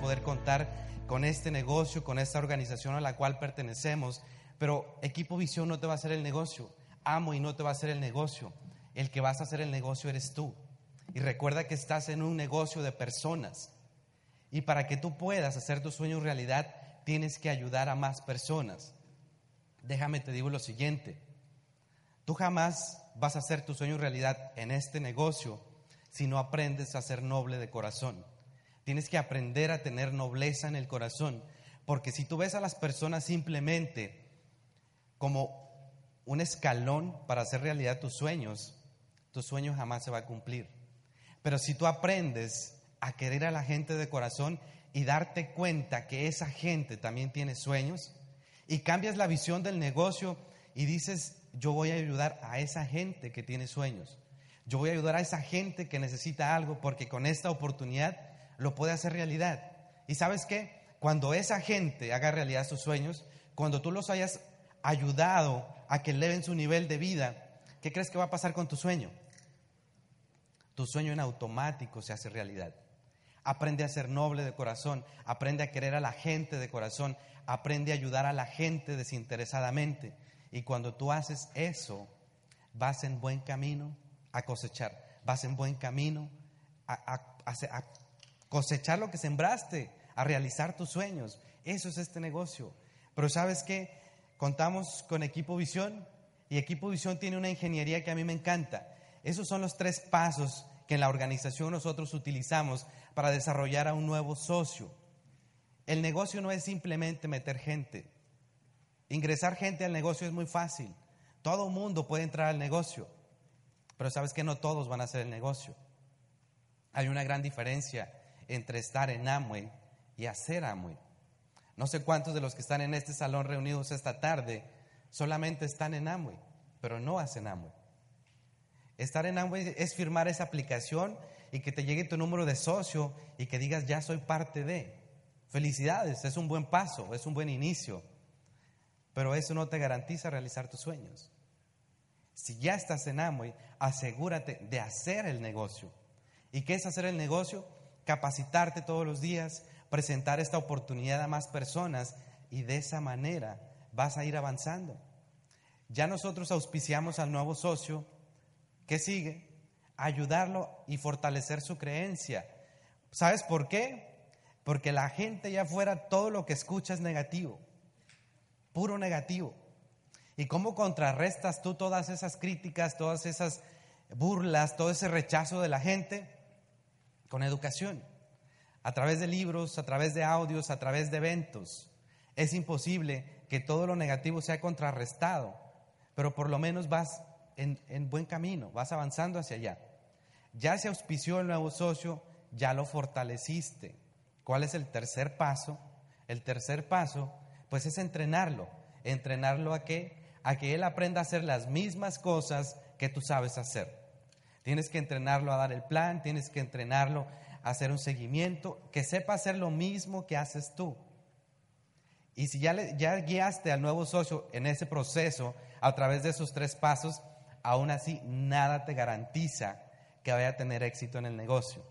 poder contar con este negocio, con esta organización a la cual pertenecemos, pero Equipo Visión no te va a hacer el negocio, Amo y no te va a hacer el negocio, el que vas a hacer el negocio eres tú. Y recuerda que estás en un negocio de personas. Y para que tú puedas hacer tu sueño realidad, tienes que ayudar a más personas. Déjame te digo lo siguiente. Tú jamás vas a hacer tu sueño realidad en este negocio si no aprendes a ser noble de corazón. Tienes que aprender a tener nobleza en el corazón, porque si tú ves a las personas simplemente como un escalón para hacer realidad tus sueños, tu sueño jamás se va a cumplir. Pero si tú aprendes a querer a la gente de corazón y darte cuenta que esa gente también tiene sueños, y cambias la visión del negocio y dices, yo voy a ayudar a esa gente que tiene sueños. Yo voy a ayudar a esa gente que necesita algo porque con esta oportunidad lo puede hacer realidad. ¿Y sabes qué? Cuando esa gente haga realidad sus sueños, cuando tú los hayas ayudado a que eleven su nivel de vida, ¿qué crees que va a pasar con tu sueño? Tu sueño en automático se hace realidad. Aprende a ser noble de corazón, aprende a querer a la gente de corazón, aprende a ayudar a la gente desinteresadamente. Y cuando tú haces eso, vas en buen camino a cosechar, vas en buen camino a, cosechar lo que sembraste, a realizar tus sueños. Eso es este negocio. Pero sabes qué? Contamos con Equipo Visión y Equipo Visión tiene una ingeniería que a mí me encanta. Esos son los tres pasos que en la organización nosotros utilizamos para desarrollar a un nuevo socio. El negocio no es simplemente meter gente. Ingresar gente al negocio es muy fácil. Todo mundo puede entrar al negocio, pero sabes que no todos van a hacer el negocio. Hay una gran diferencia entre estar en Amway y hacer Amway. No sé cuántos de los que están en este salón reunidos esta tarde solamente están en Amway, pero no hacen Amway. Estar en Amway es firmar esa aplicación y que te llegue tu número de socio y que digas ya soy parte de. Felicidades, es un buen paso, es un buen inicio, pero eso no te garantiza realizar tus sueños. Si ya estás en Amway, asegúrate de hacer el negocio. ¿Y qué es hacer el negocio? Capacitarte todos los días, presentar esta oportunidad a más personas y de esa manera vas a ir avanzando. Ya nosotros auspiciamos al nuevo socio. ¿Qué sigue? Ayudarlo y fortalecer su creencia. ¿Sabes por qué? Porque la gente ya fuera todo lo que escucha es negativo, puro negativo. ¿Y cómo contrarrestas tú todas esas críticas, todas esas burlas, todo ese rechazo de la gente? Con educación, a través de libros, a través de audios, a través de eventos. Es imposible que todo lo negativo sea contrarrestado, pero por lo menos vas en, en buen camino, vas avanzando hacia allá. Ya se auspició el nuevo socio, ya lo fortaleciste ¿Cuál es el tercer paso? El tercer paso, pues es entrenarlo. ¿Entrenarlo a qué? A que él aprenda a hacer las mismas cosas que tú sabes hacer. Tienes que entrenarlo a dar el plan, tienes que entrenarlo a hacer un seguimiento, que sepa hacer lo mismo que haces tú. Y si ya, le, ya guiaste al nuevo socio en ese proceso a través de esos tres pasos, aún así nada te garantiza que vaya a tener éxito en el negocio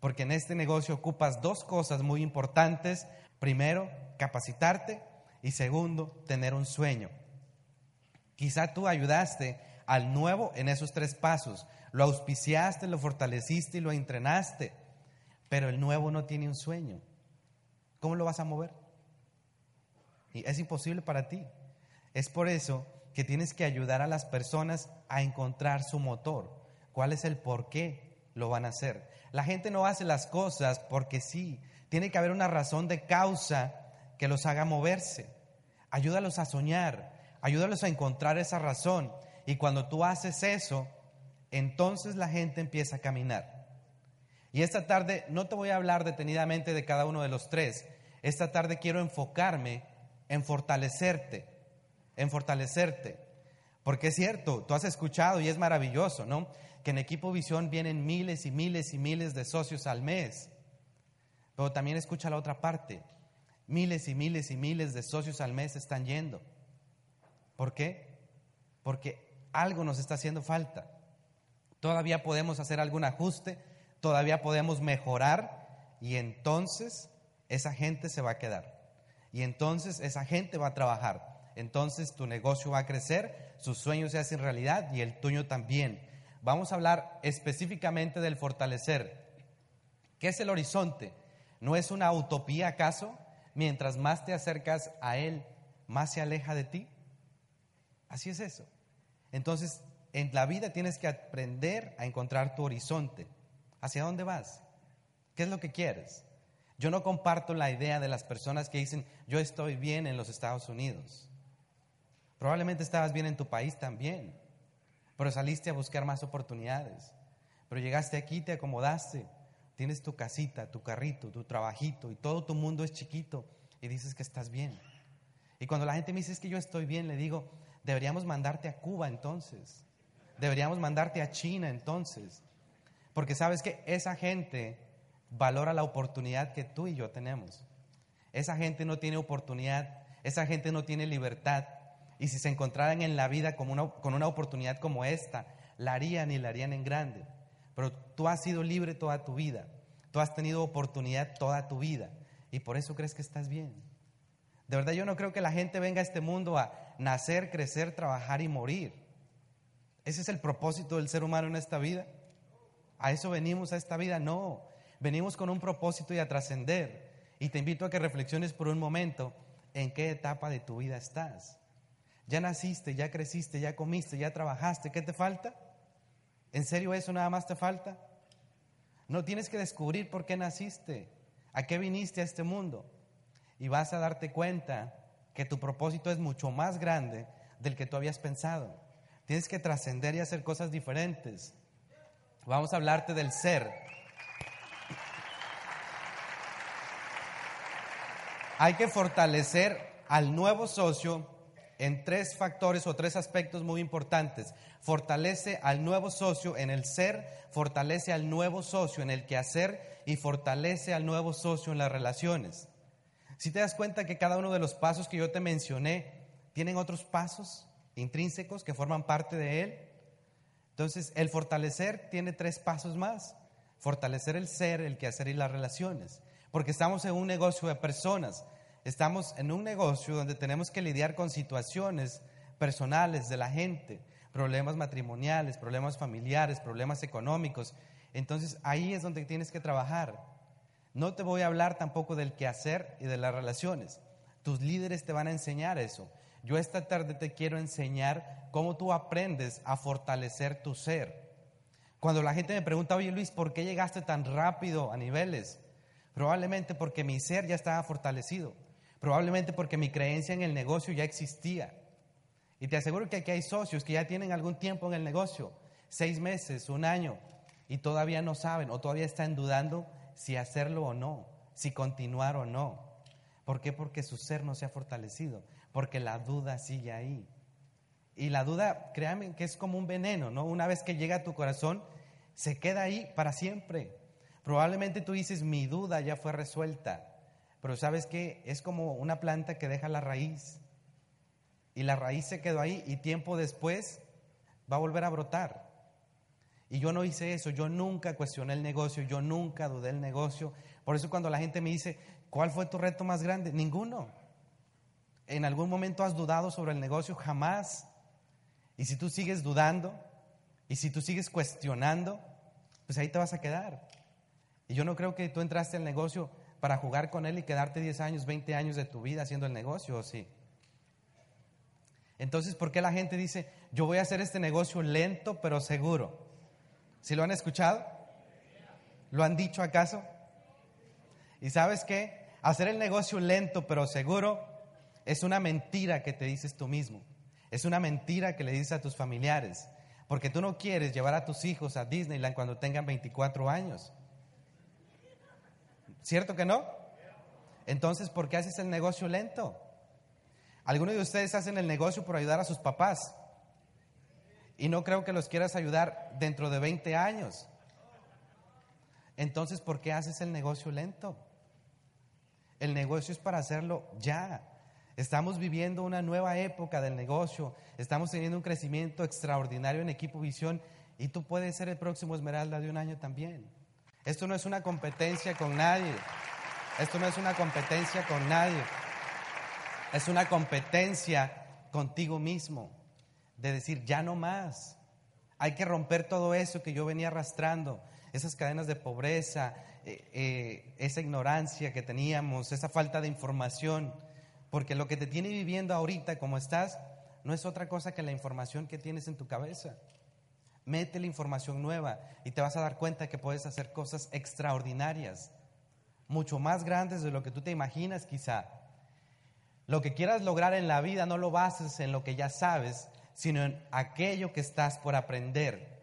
porque en este negocio ocupas dos cosas muy importantes. Primero, capacitarte y segundo, tener un sueño. Quizá tú ayudaste al nuevo en esos tres pasos, lo auspiciaste, lo fortaleciste y lo entrenaste, pero el nuevo no tiene un sueño. ¿Cómo lo vas a mover? Y es imposible para ti. Es por eso que tienes que ayudar a las personas a encontrar su motor. ¿Cuál es el por qué lo van a hacer? La gente no hace las cosas porque sí. Tiene que haber una razón de causa que los haga moverse. Ayúdalos a soñar, ayúdalos a encontrar esa razón. Y cuando tú haces eso, entonces la gente empieza a caminar. Y esta tarde no te voy a hablar detenidamente de cada uno de los tres. Esta tarde quiero enfocarme en fortalecerte, en fortalecerte. Porque es cierto, tú has escuchado y es maravilloso, ¿no? que en Equipo Visión vienen miles y miles y miles de socios al mes. Pero también escucha la otra parte. Miles y miles y miles de socios al mes están yendo. ¿Por qué? Porque algo nos está haciendo falta. Todavía podemos hacer algún ajuste, todavía podemos mejorar y entonces esa gente se va a quedar. Y entonces esa gente va a trabajar. Entonces tu negocio va a crecer, sus sueños se hacen realidad y el tuyo también. Vamos a hablar específicamente del fortalecer. ¿Qué es el horizonte? ¿No es una utopía acaso? Mientras más te acercas a Él, más se aleja de ti. Así es eso. Entonces, en la vida tienes que aprender a encontrar tu horizonte. ¿Hacia dónde vas? ¿Qué es lo que quieres? Yo no comparto la idea de las personas que dicen, yo estoy bien en los Estados Unidos. Probablemente estabas bien en tu país también, pero saliste a buscar más oportunidades. Pero llegaste aquí, te acomodaste, tienes tu casita, tu carrito, tu trabajito y todo tu mundo es chiquito y dices que estás bien. Y cuando la gente me dice es que yo estoy bien, le digo, deberíamos mandarte a Cuba entonces. Deberíamos mandarte a China entonces. Porque sabes que esa gente valora la oportunidad que tú y yo tenemos. Esa gente no tiene oportunidad, esa gente no tiene libertad. Y si se encontraran en la vida con una, con una oportunidad como esta, la harían y la harían en grande. Pero tú has sido libre toda tu vida. Tú has tenido oportunidad toda tu vida. Y por eso crees que estás bien. De verdad yo no creo que la gente venga a este mundo a nacer, crecer, trabajar y morir. Ese es el propósito del ser humano en esta vida. A eso venimos a esta vida. No, venimos con un propósito y a trascender. Y te invito a que reflexiones por un momento en qué etapa de tu vida estás. Ya naciste, ya creciste, ya comiste, ya trabajaste. ¿Qué te falta? ¿En serio eso nada más te falta? No tienes que descubrir por qué naciste, a qué viniste a este mundo. Y vas a darte cuenta que tu propósito es mucho más grande del que tú habías pensado. Tienes que trascender y hacer cosas diferentes. Vamos a hablarte del ser. Hay que fortalecer al nuevo socio en tres factores o tres aspectos muy importantes. Fortalece al nuevo socio en el ser, fortalece al nuevo socio en el quehacer y fortalece al nuevo socio en las relaciones. Si te das cuenta que cada uno de los pasos que yo te mencioné tienen otros pasos, intrínsecos que forman parte de él. Entonces, el fortalecer tiene tres pasos más. Fortalecer el ser, el quehacer y las relaciones. Porque estamos en un negocio de personas. Estamos en un negocio donde tenemos que lidiar con situaciones personales de la gente, problemas matrimoniales, problemas familiares, problemas económicos. Entonces, ahí es donde tienes que trabajar. No te voy a hablar tampoco del quehacer y de las relaciones. Tus líderes te van a enseñar eso. Yo esta tarde te quiero enseñar cómo tú aprendes a fortalecer tu ser. Cuando la gente me pregunta, oye Luis, ¿por qué llegaste tan rápido a niveles? Probablemente porque mi ser ya estaba fortalecido. Probablemente porque mi creencia en el negocio ya existía. Y te aseguro que aquí hay socios que ya tienen algún tiempo en el negocio, seis meses, un año, y todavía no saben o todavía están dudando si hacerlo o no, si continuar o no. ¿Por qué? Porque su ser no se ha fortalecido porque la duda sigue ahí. Y la duda, créanme que es como un veneno, ¿no? Una vez que llega a tu corazón, se queda ahí para siempre. Probablemente tú dices, mi duda ya fue resuelta, pero sabes que es como una planta que deja la raíz. Y la raíz se quedó ahí y tiempo después va a volver a brotar. Y yo no hice eso, yo nunca cuestioné el negocio, yo nunca dudé el negocio. Por eso cuando la gente me dice, ¿cuál fue tu reto más grande? Ninguno. ¿En algún momento has dudado sobre el negocio? Jamás. Y si tú sigues dudando, y si tú sigues cuestionando, pues ahí te vas a quedar. Y yo no creo que tú entraste al negocio para jugar con él y quedarte 10 años, 20 años de tu vida haciendo el negocio, ¿o sí? Entonces, ¿por qué la gente dice, yo voy a hacer este negocio lento pero seguro? ¿Sí lo han escuchado? ¿Lo han dicho acaso? ¿Y sabes qué? Hacer el negocio lento pero seguro es una mentira que te dices tú mismo. Es una mentira que le dices a tus familiares. Porque tú no quieres llevar a tus hijos a Disneyland cuando tengan 24 años. ¿Cierto que no? Entonces, ¿por qué haces el negocio lento? Algunos de ustedes hacen el negocio por ayudar a sus papás. Y no creo que los quieras ayudar dentro de 20 años. Entonces, ¿por qué haces el negocio lento? El negocio es para hacerlo ya. Estamos viviendo una nueva época del negocio, estamos teniendo un crecimiento extraordinario en Equipo Visión y tú puedes ser el próximo Esmeralda de un año también. Esto no es una competencia con nadie. Esto no es una competencia con nadie. Es una competencia contigo mismo. De decir, ya no más. Hay que romper todo eso que yo venía arrastrando. Esas cadenas de pobreza, eh, eh, esa ignorancia que teníamos, esa falta de información. Porque lo que te tiene viviendo ahorita como estás no es otra cosa que la información que tienes en tu cabeza. Mete la información nueva y te vas a dar cuenta que puedes hacer cosas extraordinarias, mucho más grandes de lo que tú te imaginas quizá. Lo que quieras lograr en la vida no lo bases en lo que ya sabes, sino en aquello que estás por aprender.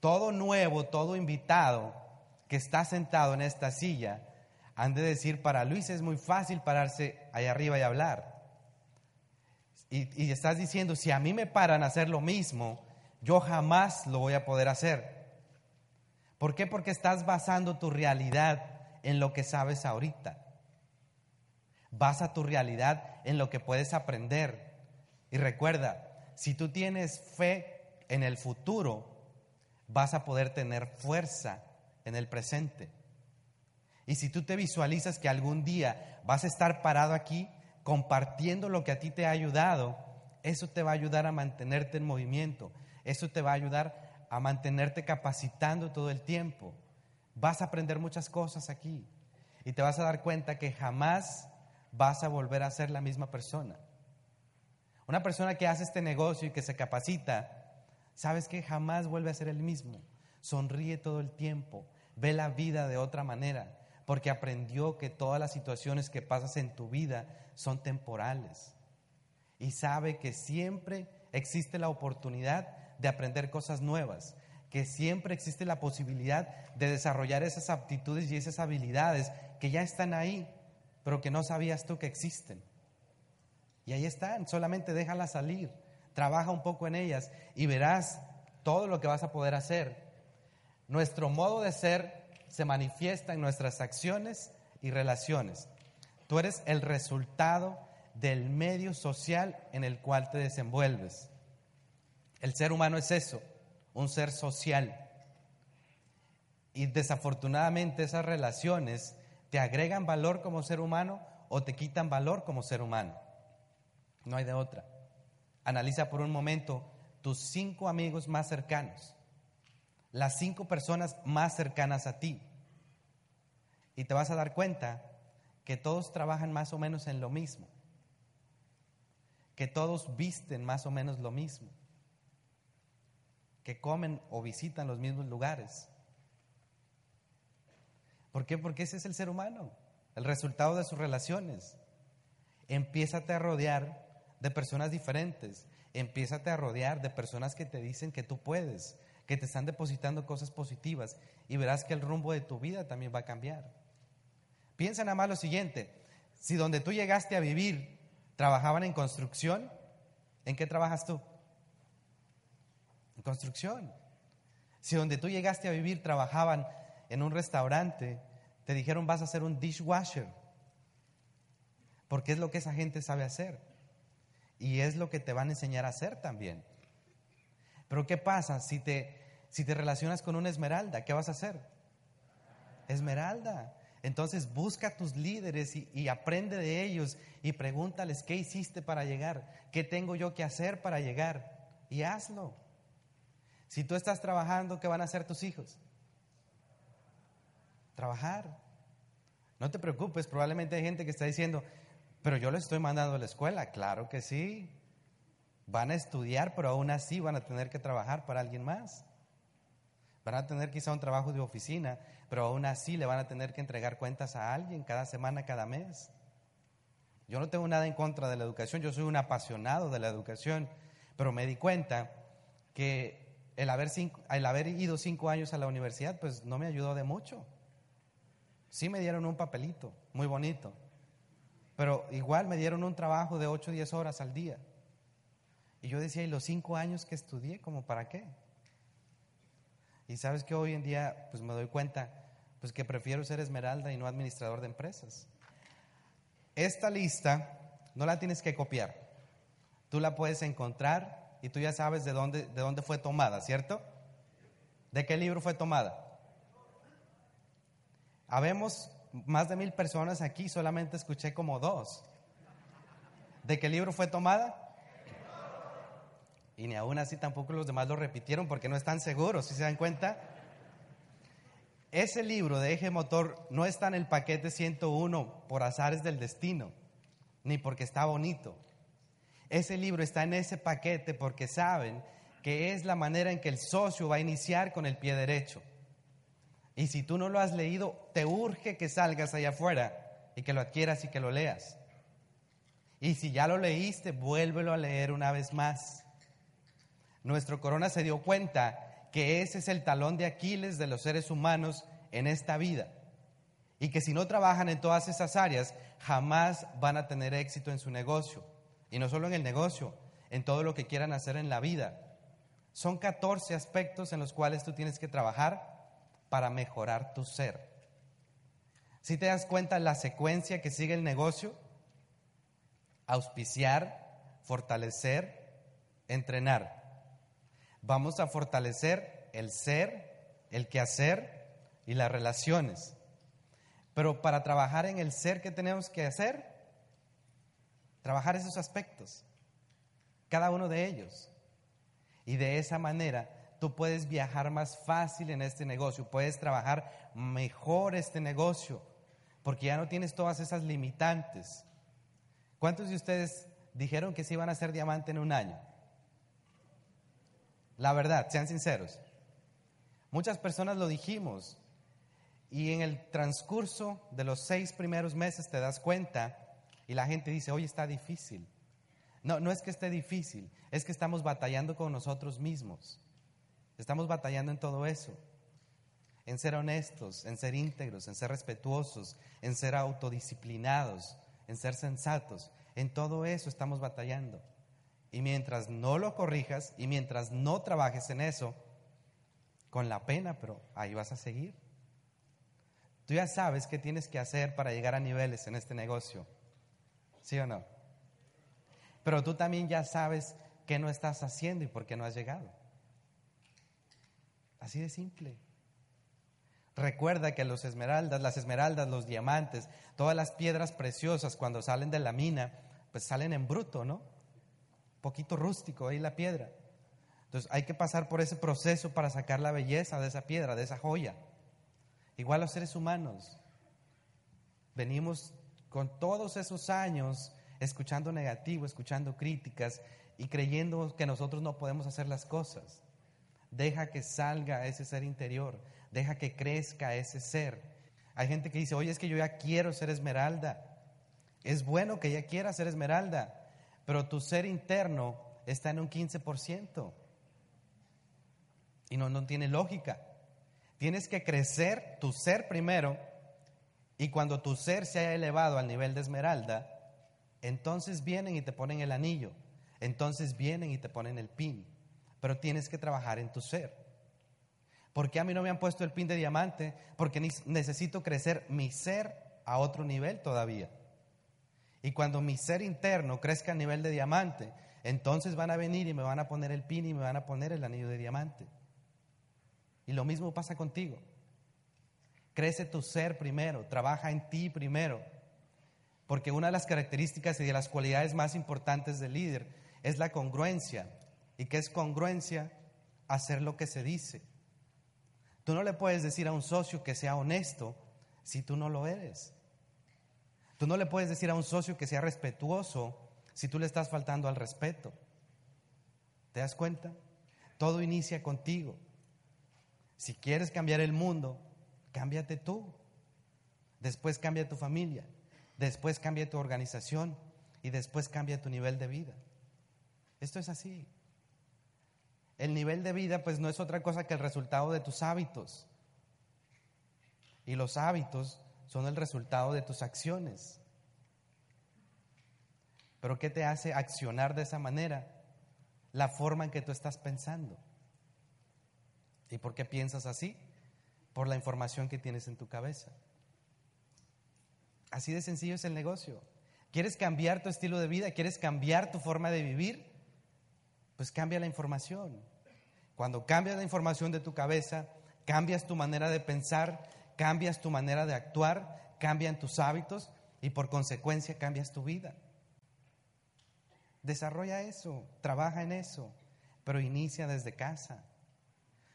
Todo nuevo, todo invitado que está sentado en esta silla, han de decir, para Luis es muy fácil pararse ahí arriba y hablar. Y, y estás diciendo, si a mí me paran a hacer lo mismo, yo jamás lo voy a poder hacer. ¿Por qué? Porque estás basando tu realidad en lo que sabes ahorita. Basa tu realidad en lo que puedes aprender. Y recuerda, si tú tienes fe en el futuro, vas a poder tener fuerza en el presente. Y si tú te visualizas que algún día vas a estar parado aquí compartiendo lo que a ti te ha ayudado, eso te va a ayudar a mantenerte en movimiento, eso te va a ayudar a mantenerte capacitando todo el tiempo. Vas a aprender muchas cosas aquí y te vas a dar cuenta que jamás vas a volver a ser la misma persona. Una persona que hace este negocio y que se capacita, sabes que jamás vuelve a ser el mismo. Sonríe todo el tiempo, ve la vida de otra manera, porque aprendió que todas las situaciones que pasas en tu vida son temporales. Y sabe que siempre existe la oportunidad de aprender cosas nuevas, que siempre existe la posibilidad de desarrollar esas aptitudes y esas habilidades que ya están ahí, pero que no sabías tú que existen. Y ahí están, solamente déjalas salir, trabaja un poco en ellas y verás todo lo que vas a poder hacer. Nuestro modo de ser se manifiesta en nuestras acciones y relaciones. Tú eres el resultado del medio social en el cual te desenvuelves. El ser humano es eso, un ser social. Y desafortunadamente esas relaciones te agregan valor como ser humano o te quitan valor como ser humano. No hay de otra. Analiza por un momento tus cinco amigos más cercanos, las cinco personas más cercanas a ti. Y te vas a dar cuenta que todos trabajan más o menos en lo mismo, que todos visten más o menos lo mismo, que comen o visitan los mismos lugares. ¿Por qué? Porque ese es el ser humano, el resultado de sus relaciones. Empiézate a rodear de personas diferentes, empiézate a rodear de personas que te dicen que tú puedes, que te están depositando cosas positivas y verás que el rumbo de tu vida también va a cambiar. Piensa nada más lo siguiente, si donde tú llegaste a vivir trabajaban en construcción, ¿en qué trabajas tú? en construcción. Si donde tú llegaste a vivir trabajaban en un restaurante, te dijeron vas a ser un dishwasher, porque es lo que esa gente sabe hacer y es lo que te van a enseñar a hacer también. Pero ¿qué pasa si te, si te relacionas con una esmeralda? ¿Qué vas a hacer? Esmeralda. Entonces busca a tus líderes y, y, aprende de ellos y pregúntales qué hiciste para llegar, qué tengo yo que hacer para llegar y hazlo. Si tú estás trabajando, ¿qué van a hacer tus hijos? Trabajar. No te preocupes, probablemente hay gente que está diciendo, pero yo le estoy mandando a la escuela. Claro que sí. Van a estudiar, pero aún así van a tener que trabajar para alguien más. Van a tener quizá un trabajo de oficina, pero aún así le van a tener que entregar cuentas a alguien cada semana, cada mes. Yo no tengo nada en contra de la educación, yo soy un apasionado de la educación, pero me di cuenta que el haber, el haber ido cinco años a la universidad, pues no me ayudó de mucho. Sí me dieron un papelito, muy bonito, pero igual me dieron un trabajo de ocho o diez horas al día. Y yo decía, ¿y los cinco años que estudié, como para qué? Y sabes que hoy en día, pues me doy cuenta, pues que prefiero ser esmeralda y no administrador de empresas. Esta lista no la tienes que copiar. Tú la puedes encontrar y tú ya sabes de dónde, de dónde fue tomada, ¿cierto? ¿De qué libro fue tomada? Habemos más de mil personas aquí, solamente escuché como dos. ¿De qué libro fue tomada? Y ni aún así tampoco los demás lo repitieron porque no están seguros, si se dan cuenta. Ese libro de eje motor no está en el paquete 101 por azares del destino, ni porque está bonito. Ese libro está en ese paquete porque saben que es la manera en que el socio va a iniciar con el pie derecho. Y si tú no lo has leído, te urge que salgas allá afuera y que lo adquieras y que lo leas. Y si ya lo leíste, vuélvelo a leer una vez más nuestro corona se dio cuenta que ese es el talón de Aquiles de los seres humanos en esta vida. Y que si no trabajan en todas esas áreas, jamás van a tener éxito en su negocio. Y no solo en el negocio, en todo lo que quieran hacer en la vida. Son 14 aspectos en los cuales tú tienes que trabajar para mejorar tu ser. Si te das cuenta la secuencia que sigue el negocio, auspiciar, fortalecer, entrenar. Vamos a fortalecer el ser, el quehacer y las relaciones. Pero para trabajar en el ser, ¿qué tenemos que hacer? Trabajar esos aspectos, cada uno de ellos. Y de esa manera tú puedes viajar más fácil en este negocio, puedes trabajar mejor este negocio, porque ya no tienes todas esas limitantes. ¿Cuántos de ustedes dijeron que se iban a hacer diamante en un año? La verdad, sean sinceros. Muchas personas lo dijimos y en el transcurso de los seis primeros meses te das cuenta y la gente dice, oye, está difícil. No, no es que esté difícil, es que estamos batallando con nosotros mismos. Estamos batallando en todo eso. En ser honestos, en ser íntegros, en ser respetuosos, en ser autodisciplinados, en ser sensatos. En todo eso estamos batallando. Y mientras no lo corrijas y mientras no trabajes en eso, con la pena, pero ahí vas a seguir. Tú ya sabes qué tienes que hacer para llegar a niveles en este negocio. ¿Sí o no? Pero tú también ya sabes qué no estás haciendo y por qué no has llegado. Así de simple. Recuerda que los esmeraldas, las esmeraldas, los diamantes, todas las piedras preciosas cuando salen de la mina, pues salen en bruto, ¿no? poquito rústico ahí la piedra. Entonces hay que pasar por ese proceso para sacar la belleza de esa piedra, de esa joya. Igual los seres humanos. Venimos con todos esos años escuchando negativo, escuchando críticas y creyendo que nosotros no podemos hacer las cosas. Deja que salga ese ser interior, deja que crezca ese ser. Hay gente que dice, oye, es que yo ya quiero ser esmeralda. Es bueno que ya quiera ser esmeralda, pero tu ser interno está en un 15%. Y no, no tiene lógica. Tienes que crecer tu ser primero y cuando tu ser se haya elevado al nivel de esmeralda, entonces vienen y te ponen el anillo, entonces vienen y te ponen el pin, pero tienes que trabajar en tu ser. ¿Por qué a mí no me han puesto el pin de diamante? Porque necesito crecer mi ser a otro nivel todavía. Y cuando mi ser interno crezca a nivel de diamante, entonces van a venir y me van a poner el pin y me van a poner el anillo de diamante. Y lo mismo pasa contigo. Crece tu ser primero, trabaja en ti primero. Porque una de las características y de las cualidades más importantes del líder es la congruencia. ¿Y qué es congruencia? Hacer lo que se dice. Tú no le puedes decir a un socio que sea honesto si tú no lo eres. Tú no le puedes decir a un socio que sea respetuoso si tú le estás faltando al respeto. ¿Te das cuenta? Todo inicia contigo. Si quieres cambiar el mundo, cámbiate tú. Después cambia tu familia. Después cambia tu organización. Y después cambia tu nivel de vida. Esto es así. El nivel de vida pues no es otra cosa que el resultado de tus hábitos. Y los hábitos son el resultado de tus acciones. Pero ¿qué te hace accionar de esa manera? La forma en que tú estás pensando. ¿Y por qué piensas así? Por la información que tienes en tu cabeza. Así de sencillo es el negocio. ¿Quieres cambiar tu estilo de vida? ¿Quieres cambiar tu forma de vivir? Pues cambia la información. Cuando cambias la información de tu cabeza, cambias tu manera de pensar, cambias tu manera de actuar, cambian tus hábitos y por consecuencia cambias tu vida. Desarrolla eso, trabaja en eso, pero inicia desde casa.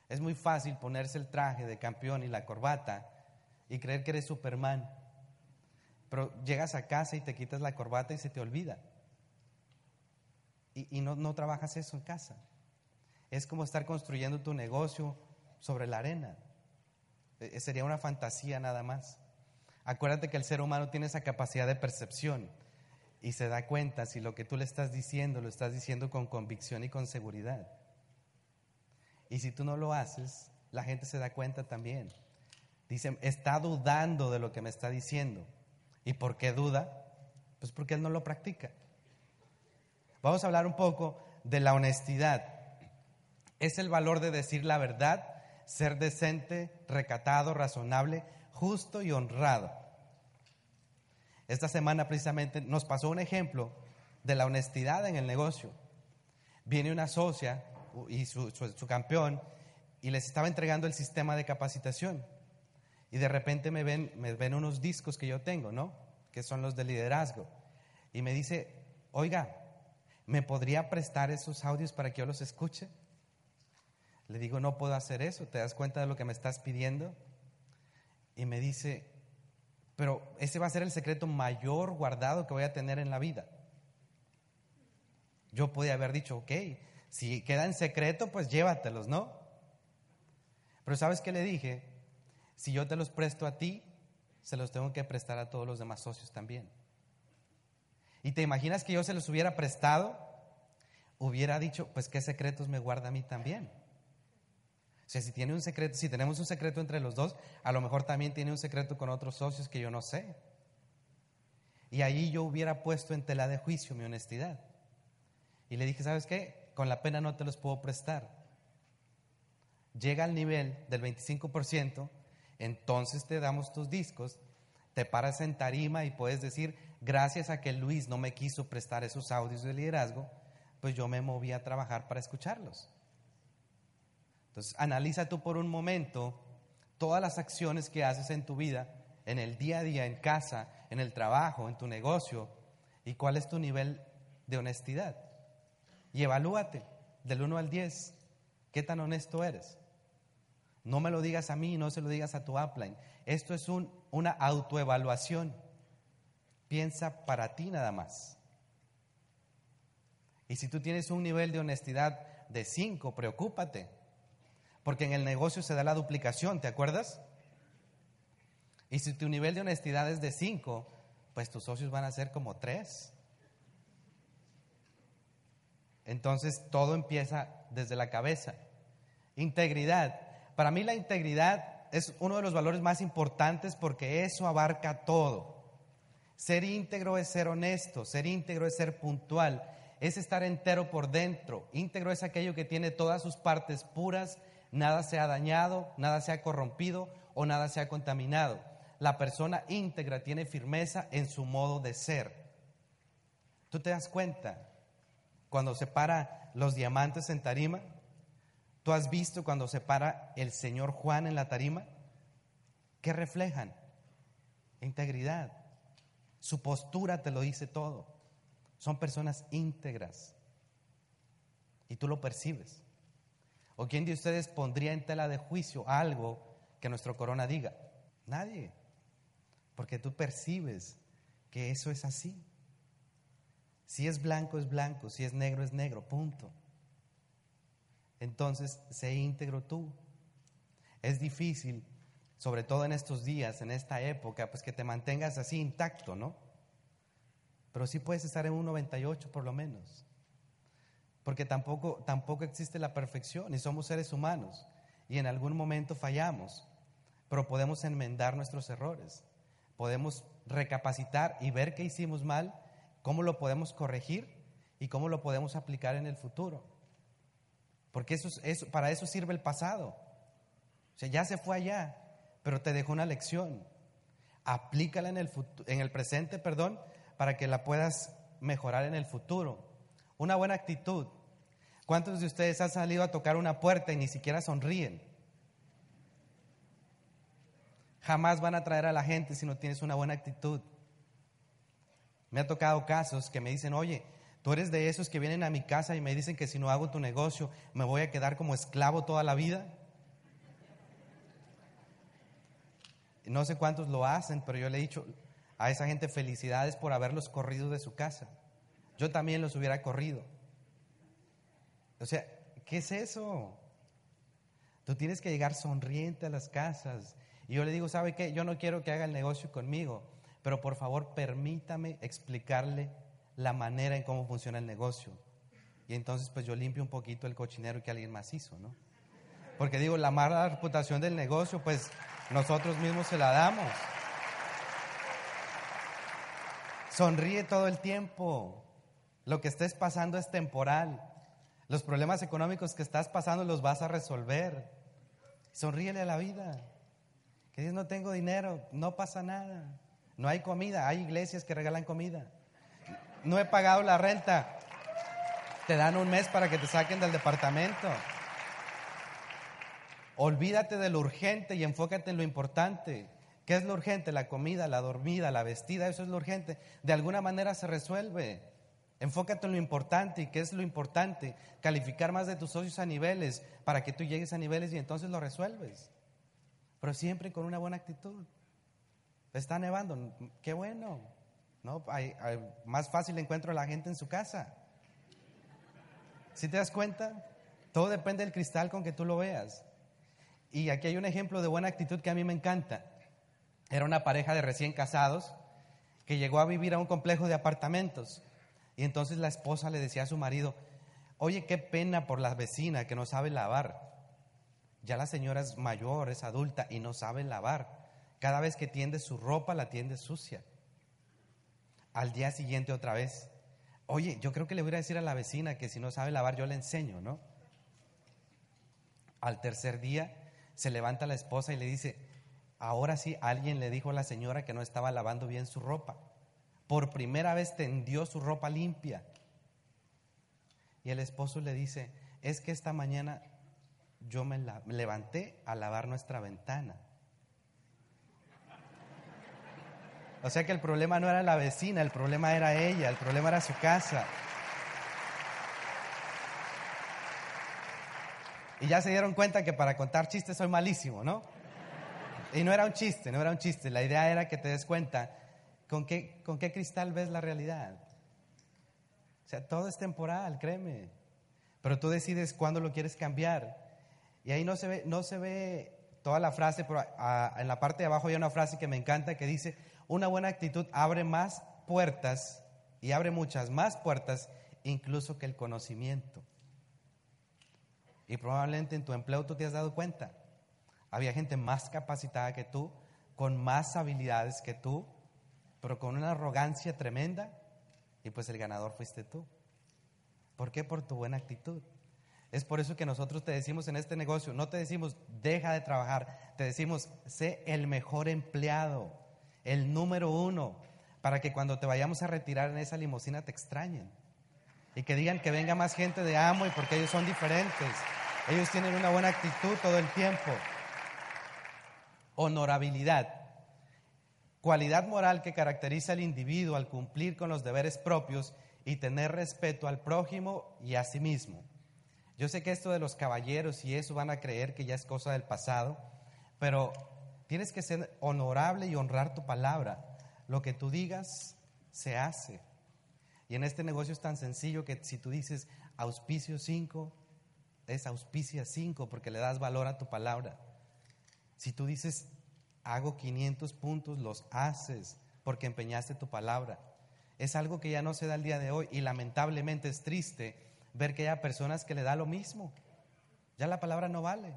Es muy fácil ponerse el traje de campeón y la corbata y creer que eres Superman, pero llegas a casa y te quitas la corbata y se te olvida. Y, no, trabajas eso en casa. Es como estar construyendo tu negocio sobre la arena. E, sería una fantasía nada más. Acuérdate que el ser humano tiene esa capacidad de percepción y se da cuenta si lo que tú le estás diciendo lo estás diciendo con convicción y con seguridad. Y si tú no lo haces, la gente se da cuenta también. Dicen, está dudando de lo que me está diciendo. ¿Y por qué duda? Pues porque él no lo practica. Vamos a hablar un poco de la honestidad. Es el valor de decir la verdad, ser decente, recatado, razonable, justo y honrado. Esta semana precisamente nos pasó un ejemplo de la honestidad en el negocio. Viene una socia y su, campeón y les estaba entregando el sistema de capacitación. Y de repente me ven, me ven unos discos que yo tengo, ¿no? Que son los de liderazgo. Y me dice, oiga, ¿me podría prestar esos audios para que yo los escuche? Le digo, no puedo hacer eso, ¿te das cuenta de lo que me estás pidiendo? Y me dice, pero ese va a ser el secreto mayor guardado que voy a tener en la vida. Yo podía haber dicho, ok, si queda en secreto, pues llévatelos, ¿no? Pero ¿sabes qué le dije? Si yo te los presto a ti, se los tengo que prestar a todos los demás socios también. ¿Y te imaginas que yo se los hubiera prestado? Hubiera dicho, pues qué secretos me guarda a mí también. O sea, si tiene un secreto, si tenemos un secreto entre los dos, a lo mejor también tiene un secreto con otros socios que yo no sé. Y ahí yo hubiera puesto en tela de juicio mi honestidad. Y le dije, ¿sabes qué? Con la pena no te los puedo prestar. Llega al nivel del 25%, entonces te damos tus discos, te paras en tarima y puedes decir, gracias a que Luis no me quiso prestar esos audios de liderazgo, pues yo me moví a trabajar para escucharlos. Entonces, analiza tú por un momento todas las acciones que haces en tu vida, en el día a día, en casa, en el trabajo, en tu negocio, y cuál es tu nivel de honestidad. Y evalúate del 1 al 10, qué tan honesto eres. No me lo digas a mí, no se lo digas a tu upline. Esto es un, una autoevaluación. Piensa para ti nada más. Y si tú tienes un nivel de honestidad de 5, preocúpate porque en el negocio se da la duplicación, ¿te acuerdas? Y si tu nivel de honestidad es de 5, pues tus socios van a ser como 3. Entonces todo empieza desde la cabeza. Integridad. Para mí la integridad es uno de los valores más importantes porque eso abarca todo. Ser íntegro es ser honesto, ser íntegro es ser puntual, es estar entero por dentro. Íntegro es aquello que tiene todas sus partes puras nada se ha dañado, nada se ha corrompido o nada se ha contaminado. La persona íntegra tiene firmeza en su modo de ser. ¿Tú te das cuenta cuando se para los diamantes en tarima? ¿Tú has visto cuando se para el señor Juan en la tarima? ¿Qué reflejan? Integridad. Su postura te lo dice todo. Son personas íntegras. Y tú lo percibes. ¿O quién de ustedes pondría en tela de juicio algo que nuestro corona diga? Nadie. Porque tú percibes que eso es así. Si es blanco, es blanco. Si es negro, es negro. Punto. Entonces, sé íntegro tú. Es difícil, sobre todo en estos días, en esta época, pues que te mantengas así intacto, ¿no? Pero sí puedes estar en un 98 por lo menos porque tampoco, tampoco existe la perfección y somos seres humanos y en algún momento fallamos, pero podemos enmendar nuestros errores, podemos recapacitar y ver qué hicimos mal, cómo lo podemos corregir y cómo lo podemos aplicar en el futuro. Porque eso, eso, para eso sirve el pasado. O sea, ya se fue allá, pero te dejó una lección. Aplícala en el, en el presente, perdón, para que la puedas mejorar en el futuro. Una buena actitud. ¿Cuántos de ustedes han salido a tocar una puerta y ni siquiera sonríen? Jamás van a traer a la gente si no tienes una buena actitud. Me ha tocado casos que me dicen, oye, tú eres de esos que vienen a mi casa y me dicen que si no hago tu negocio me voy a quedar como esclavo toda la vida. No sé cuántos lo hacen, pero yo le he dicho a esa gente felicidades por haberlos corrido de su casa. Yo también los hubiera corrido. O sea, ¿qué es eso? Tú tienes que llegar sonriente a las casas. Y yo le digo, ¿sabe qué? Yo no quiero que haga el negocio conmigo, pero por favor permítame explicarle la manera en cómo funciona el negocio. Y entonces pues yo limpio un poquito el cochinero que alguien más hizo, ¿no? Porque digo, la mala reputación del negocio, pues nosotros mismos se la damos. Sonríe todo el tiempo. Lo que estés pasando es temporal. Los problemas económicos que estás pasando los vas a resolver. Sonríele a la vida. Que dices, no tengo dinero, no pasa nada. No hay comida, hay iglesias que regalan comida. No he pagado la renta. Te dan un mes para que te saquen del departamento. Olvídate de lo urgente y enfócate en lo importante. ¿Qué es lo urgente? La comida, la dormida, la vestida, eso es lo urgente. De alguna manera se resuelve. Enfócate en lo importante. ¿Y qué es lo importante? Calificar más de tus socios a niveles para que tú llegues a niveles y entonces lo resuelves. Pero siempre con una buena actitud. Está nevando, qué bueno. ¿No? Más fácil encuentro a la gente en su casa. Si te das cuenta, todo depende del cristal con que tú lo veas. Y aquí hay un ejemplo de buena actitud que a mí me encanta. Era una pareja de recién casados que llegó a vivir a un complejo de apartamentos. Y entonces la esposa le decía a su marido, oye, qué pena por la vecina que no sabe lavar. Ya la señora es mayor, es adulta y no sabe lavar. Cada vez que tiende su ropa, la tiende sucia. Al día siguiente otra vez. Oye, yo creo que le voy a decir a la vecina que si no sabe lavar, yo le enseño, ¿no? Al tercer día se levanta la esposa y le dice, ahora sí alguien le dijo a la señora que no estaba lavando bien su ropa. Por primera vez tendió su ropa limpia. Y el esposo le dice, es que esta mañana yo me, levanté a lavar nuestra ventana. O sea que el problema no era la vecina, el problema era ella, el problema era su casa. Y ya se dieron cuenta que para contar chistes soy malísimo, ¿no? Y no era un chiste, no era un chiste. La idea era que te des cuenta con qué, con qué cristal ves la realidad. O sea, todo es temporal, créeme. Pero tú decides cuándo lo quieres cambiar. Y ahí no se ve, no se ve toda la frase, pero en la parte de abajo hay una frase que me encanta que dice, una buena actitud abre más puertas y abre muchas más puertas incluso que el conocimiento. Y probablemente en tu empleo tú te has dado cuenta. Había gente más capacitada que tú, con más habilidades que tú, pero con una arrogancia tremenda. Y pues el ganador fuiste tú. ¿Por qué? Por tu buena actitud. Es por eso que nosotros te decimos en este negocio, no te decimos deja de trabajar, te decimos sé el mejor empleado, el número uno, para que cuando te vayamos a retirar en esa limusina te extrañen y que digan que venga más gente de amo y porque ellos son diferentes. Ellos tienen una buena actitud todo el tiempo. Honorabilidad. Cualidad moral que caracteriza al individuo al cumplir con los deberes propios y tener respeto al prójimo y a sí mismo. Yo sé que esto de los caballeros y eso van a creer que ya es cosa del pasado, pero tienes que ser honorable y honrar tu palabra. Lo que tú digas se hace. Y en este negocio es tan sencillo que si tú dices auspicio 5, es auspicia 5 porque le das valor a tu palabra. Si tú dices hago 500 puntos, los haces porque empeñaste tu palabra. Es algo que ya no se da el día de hoy y lamentablemente es triste ver que haya personas que le da lo mismo. Ya la palabra no vale.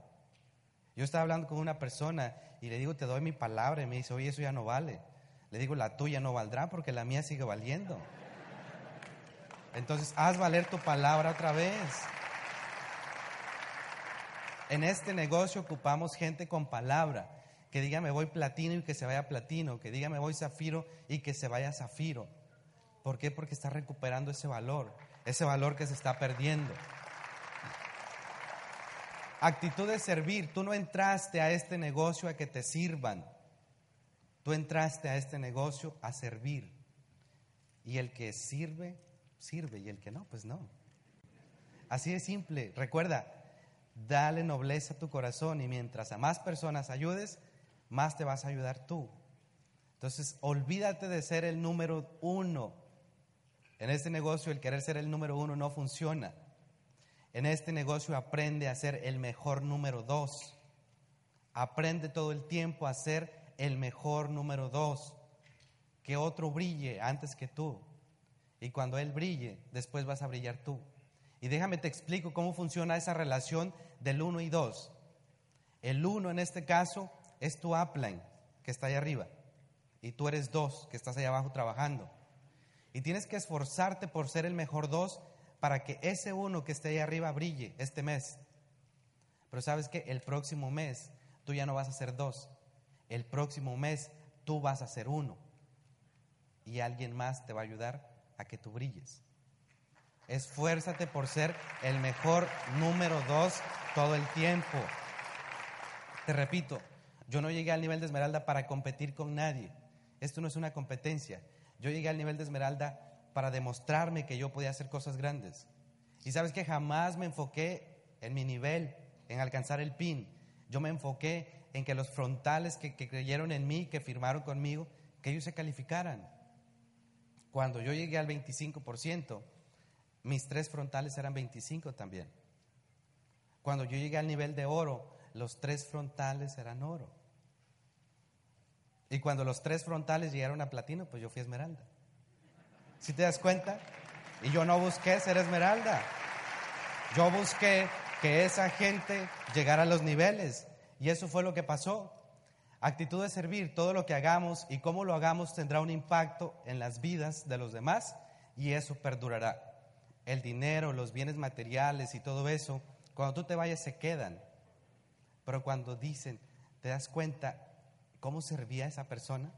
Yo estaba hablando con una persona y le digo, te doy mi palabra y me dice, oye, eso ya no vale. Le digo, la tuya no valdrá porque la mía sigue valiendo. Entonces, haz valer tu palabra otra vez. En este negocio ocupamos gente con palabra, que diga me voy platino y que se vaya platino, que diga me voy zafiro y que se vaya zafiro. ¿Por qué? Porque está recuperando ese valor, ese valor que se está perdiendo. Actitud de servir. Tú no entraste a este negocio a que te sirvan. Tú entraste a este negocio a servir. Y el que sirve, sirve. Y el que no, pues no. Así de simple. Recuerda, dale nobleza a tu corazón y mientras a más personas ayudes, más te vas a ayudar tú. Entonces, olvídate de ser el número uno. En este negocio el querer ser el número uno no funciona. En este negocio aprende a ser el mejor número dos. Aprende todo el tiempo a ser el mejor número dos. Que otro brille antes que tú. Y cuando él brille, después vas a brillar tú. Y déjame te explico cómo funciona esa relación del uno y dos. El uno en este caso es tu upline, que está ahí arriba. Y tú eres dos, que estás ahí abajo trabajando. Y tienes que esforzarte por ser el mejor dos para que ese uno que esté ahí arriba brille este mes. Pero sabes que el próximo mes tú ya no vas a ser dos. El próximo mes tú vas a ser uno. Y alguien más te va a ayudar a que tú brilles. Esfuérzate por ser el mejor número dos todo el tiempo. Te repito, yo no llegué al nivel de Esmeralda para competir con nadie. Esto no es una competencia. Yo llegué al nivel de Esmeralda para demostrarme que yo podía hacer cosas grandes. Y sabes que jamás me enfoqué en mi nivel, en alcanzar el PIN. Yo me enfoqué en que los frontales que, creyeron en mí, que firmaron conmigo, que ellos se calificaran. Cuando yo llegué al 25%, mis tres frontales eran 25 también. Cuando yo llegué al nivel de oro, los tres frontales eran oro. Y cuando los tres frontales llegaron a platino, pues yo fui esmeralda. ¿Si te das cuenta? Y yo no busqué ser esmeralda. Yo busqué que esa gente llegara a los niveles. Y eso fue lo que pasó. Actitud de servir, todo lo que hagamos y cómo lo hagamos tendrá un impacto en las vidas de los demás y eso perdurará. El dinero, los bienes materiales y todo eso, cuando tú te vayas se quedan. Pero cuando dicen, ¿te das cuenta cómo servía esa persona?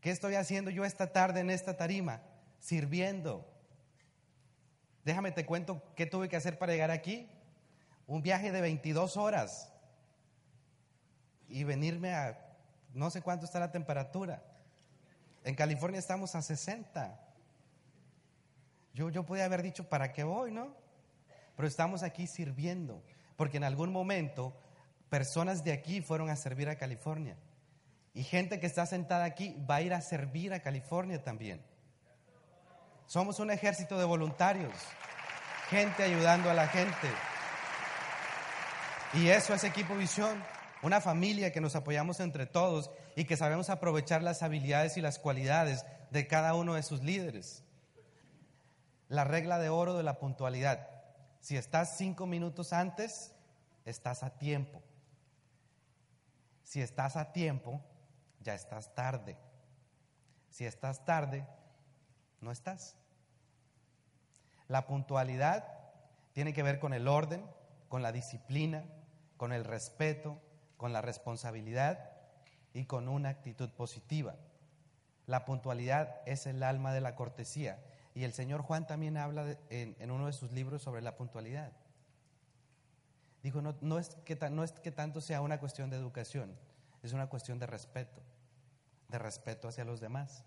¿Qué estoy haciendo yo esta tarde en esta tarima? Sirviendo. Déjame te cuento qué tuve que hacer para llegar aquí. Un viaje de 22 horas y venirme a no sé cuánto está la temperatura. En California estamos a 60. Yo, yo podía haber dicho, ¿para qué voy, no? Pero estamos aquí sirviendo, porque en algún momento personas de aquí fueron a servir a California. Y gente que está sentada aquí va a ir a servir a California también. Somos un ejército de voluntarios, gente ayudando a la gente. Y eso es Equipo Visión, una familia que nos apoyamos entre todos y que sabemos aprovechar las habilidades y las cualidades de cada uno de sus líderes. La regla de oro de la puntualidad. Si estás cinco minutos antes, estás a tiempo. Si estás a tiempo, ya estás tarde. Si estás tarde, no estás. La puntualidad tiene que ver con el orden, con la disciplina, con el respeto, con la responsabilidad y con una actitud positiva. La puntualidad es el alma de la cortesía. Y el señor Juan también habla en, en, uno de sus libros sobre la puntualidad. Dijo, no, no, es que, no es que tanto sea una cuestión de educación, es una cuestión de respeto, de respeto hacia los demás.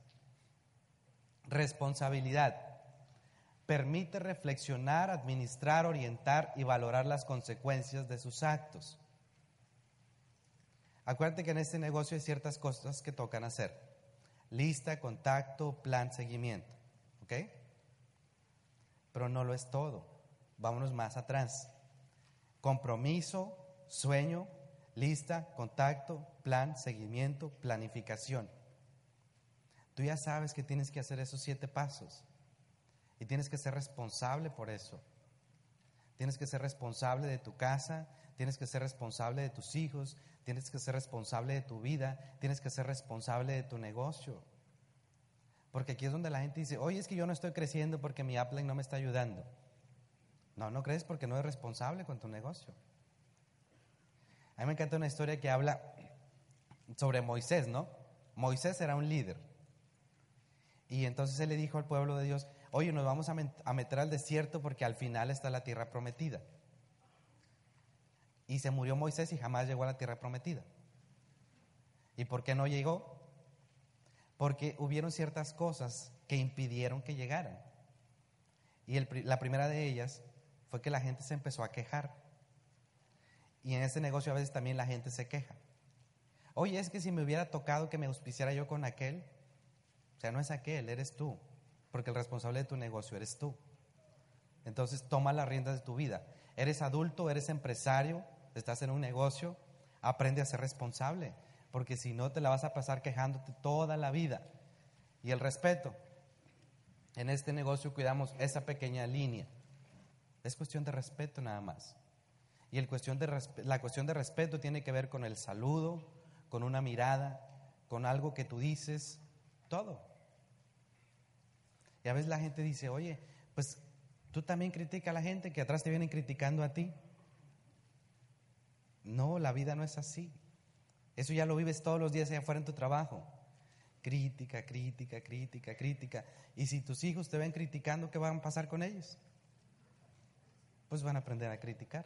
Responsabilidad. Permite reflexionar, administrar, orientar y valorar las consecuencias de sus actos. Acuérdate que en este negocio hay ciertas cosas que tocan hacer. Lista, contacto, plan, seguimiento. ¿Ok? Pero no lo es todo. Vámonos más atrás. Compromiso, sueño, lista, contacto, plan, seguimiento, planificación. Tú ya sabes que tienes que hacer esos siete pasos y tienes que ser responsable por eso. Tienes que ser responsable de tu casa, tienes que ser responsable de tus hijos, tienes que ser responsable de tu vida, tienes que ser responsable de tu negocio. Porque aquí es donde la gente dice, oye, es que yo no estoy creciendo porque mi Apple no me está ayudando. No, no crees porque no eres responsable con tu negocio. A mí me encanta una historia que habla sobre Moisés, ¿no? Moisés era un líder. Y entonces él le dijo al pueblo de Dios, oye, nos vamos a meter al desierto porque al final está la tierra prometida. Y se murió Moisés y jamás llegó a la tierra prometida. ¿Y por qué no llegó? porque hubieron ciertas cosas que impidieron que llegaran. Y la primera de ellas fue que la gente se empezó a quejar. Y en ese negocio a veces también la gente se queja. Oye, es que si me hubiera tocado que me auspiciara yo con aquel, o sea, no es aquel, eres tú, porque el responsable de tu negocio eres tú. Entonces toma las riendas de tu vida. Eres adulto, eres empresario, estás en un negocio, aprende a ser responsable, porque si no te la vas a pasar quejándote toda la vida. Y el respeto. En este negocio cuidamos esa pequeña línea. Es cuestión de respeto nada más. Y el cuestión de la cuestión de respeto tiene que ver con el saludo, con una mirada, con algo que tú dices, todo. Y a veces la gente dice, oye, pues tú también critica a la gente que atrás te vienen criticando a ti. No, la vida no es así. Eso ya lo vives todos los días allá afuera en tu trabajo. Crítica, crítica, crítica, crítica. Y si tus hijos te ven criticando, ¿qué van a pasar con ellos? Pues van a aprender a criticar.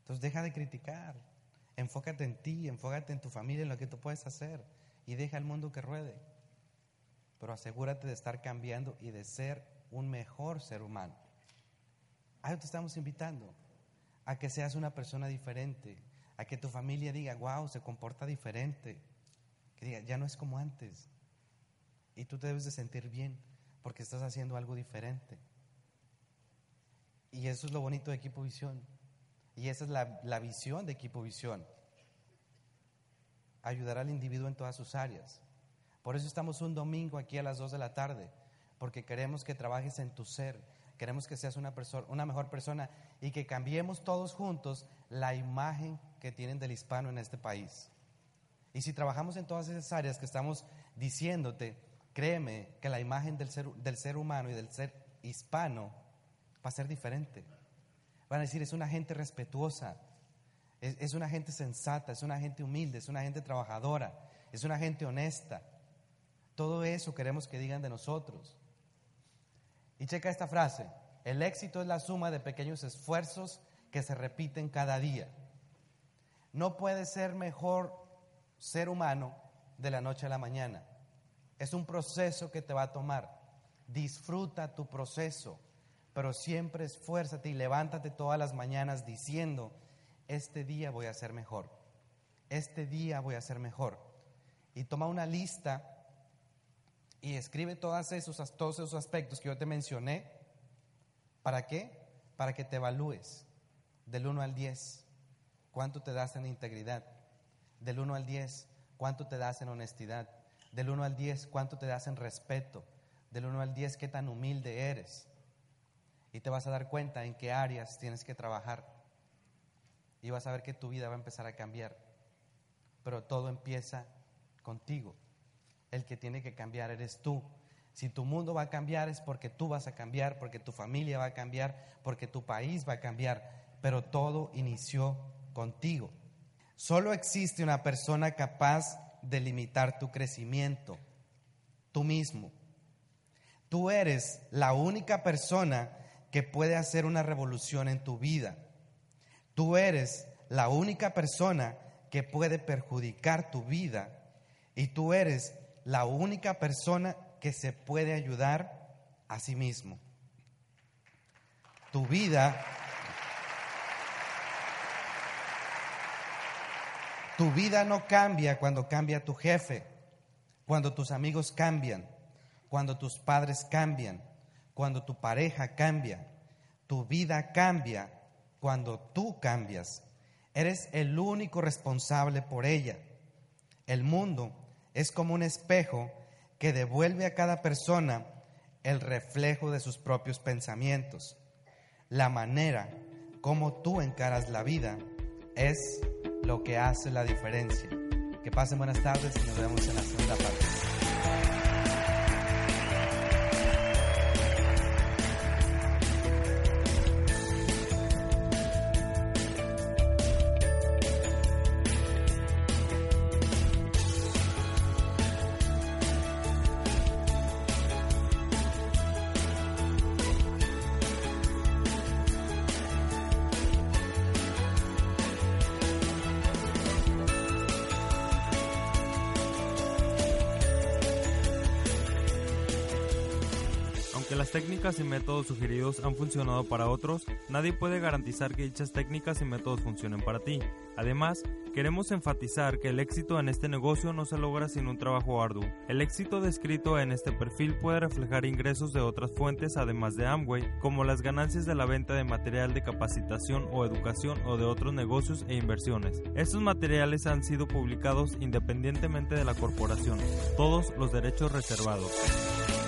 Entonces deja de criticar. Enfócate en ti, enfócate en tu familia, en lo que tú puedes hacer. Y deja el mundo que ruede. Pero asegúrate de estar cambiando y de ser un mejor ser humano. Ahí te estamos invitando a que seas una persona diferente, a que tu familia diga, wow, se comporta diferente, que diga, ya no es como antes. Y tú te debes de sentir bien porque estás haciendo algo diferente. Y eso es lo bonito de Equipo Visión. Y esa es la, la visión de Equipo Visión. Ayudar al individuo en todas sus áreas. Por eso estamos un domingo aquí a las 2 de la tarde, porque queremos que trabajes en tu ser, queremos que seas una, persona, una mejor persona y que cambiemos todos juntos la imagen que tienen del hispano en este país. Y si trabajamos en todas esas áreas que estamos diciéndote, créeme que la imagen del ser, humano y del ser hispano va a ser diferente. Van a decir, es una gente respetuosa, es, es una gente sensata, es una gente humilde, es una gente trabajadora, es una gente honesta. Todo eso queremos que digan de nosotros. Y checa esta frase, el éxito es la suma de pequeños esfuerzos que se repiten cada día. No puede ser mejor ser humano de la noche a la mañana. Es un proceso que te va a tomar. Disfruta tu proceso, pero siempre esfuérzate y levántate todas las mañanas diciendo, este día voy a ser mejor. Este día voy a ser mejor. Y toma una lista y escribe todos esos, aspectos que yo te mencioné. ¿Para qué? Para que te evalúes del 1 al 10. ¿Cuánto te das en integridad? Del 1 al 10. ¿Cuánto te das en honestidad? Del 1 al 10. ¿Cuánto te das en respeto? Del 1 al 10. ¿Qué tan humilde eres? Y te vas a dar cuenta en qué áreas tienes que trabajar. Y vas a ver que tu vida va a empezar a cambiar. Pero todo empieza contigo el que tiene que cambiar eres tú. Si tu mundo va a cambiar es porque tú vas a cambiar, porque tu familia va a cambiar, porque tu país va a cambiar, pero todo inició contigo. Solo existe una persona capaz de limitar tu crecimiento, tú mismo. Tú eres la única persona que puede hacer una revolución en tu vida. Tú eres la única persona que puede perjudicar tu vida y tú eres la única persona que se puede ayudar a sí mismo. Tu vida, tu vida no cambia cuando cambia tu jefe, cuando tus amigos cambian, cuando tus padres cambian, cuando tu pareja cambia. Tu vida cambia cuando tú cambias. Eres el único responsable por ella. El mundo es como un espejo que devuelve a cada persona el reflejo de sus propios pensamientos. La manera como tú encaras la vida es lo que hace la diferencia. Que pasen buenas tardes y nos vemos en la segunda parte. Técnicas y métodos sugeridos han funcionado para otros, nadie puede garantizar que dichas técnicas y métodos funcionen para ti. Además, queremos enfatizar que el éxito en este negocio no se logra sin un trabajo arduo. El éxito descrito en este perfil puede reflejar ingresos de otras fuentes además de Amway, como las ganancias de la venta de material de capacitación o educación o de otros negocios e inversiones. Estos materiales han sido publicados independientemente de la corporación, todos los derechos reservados.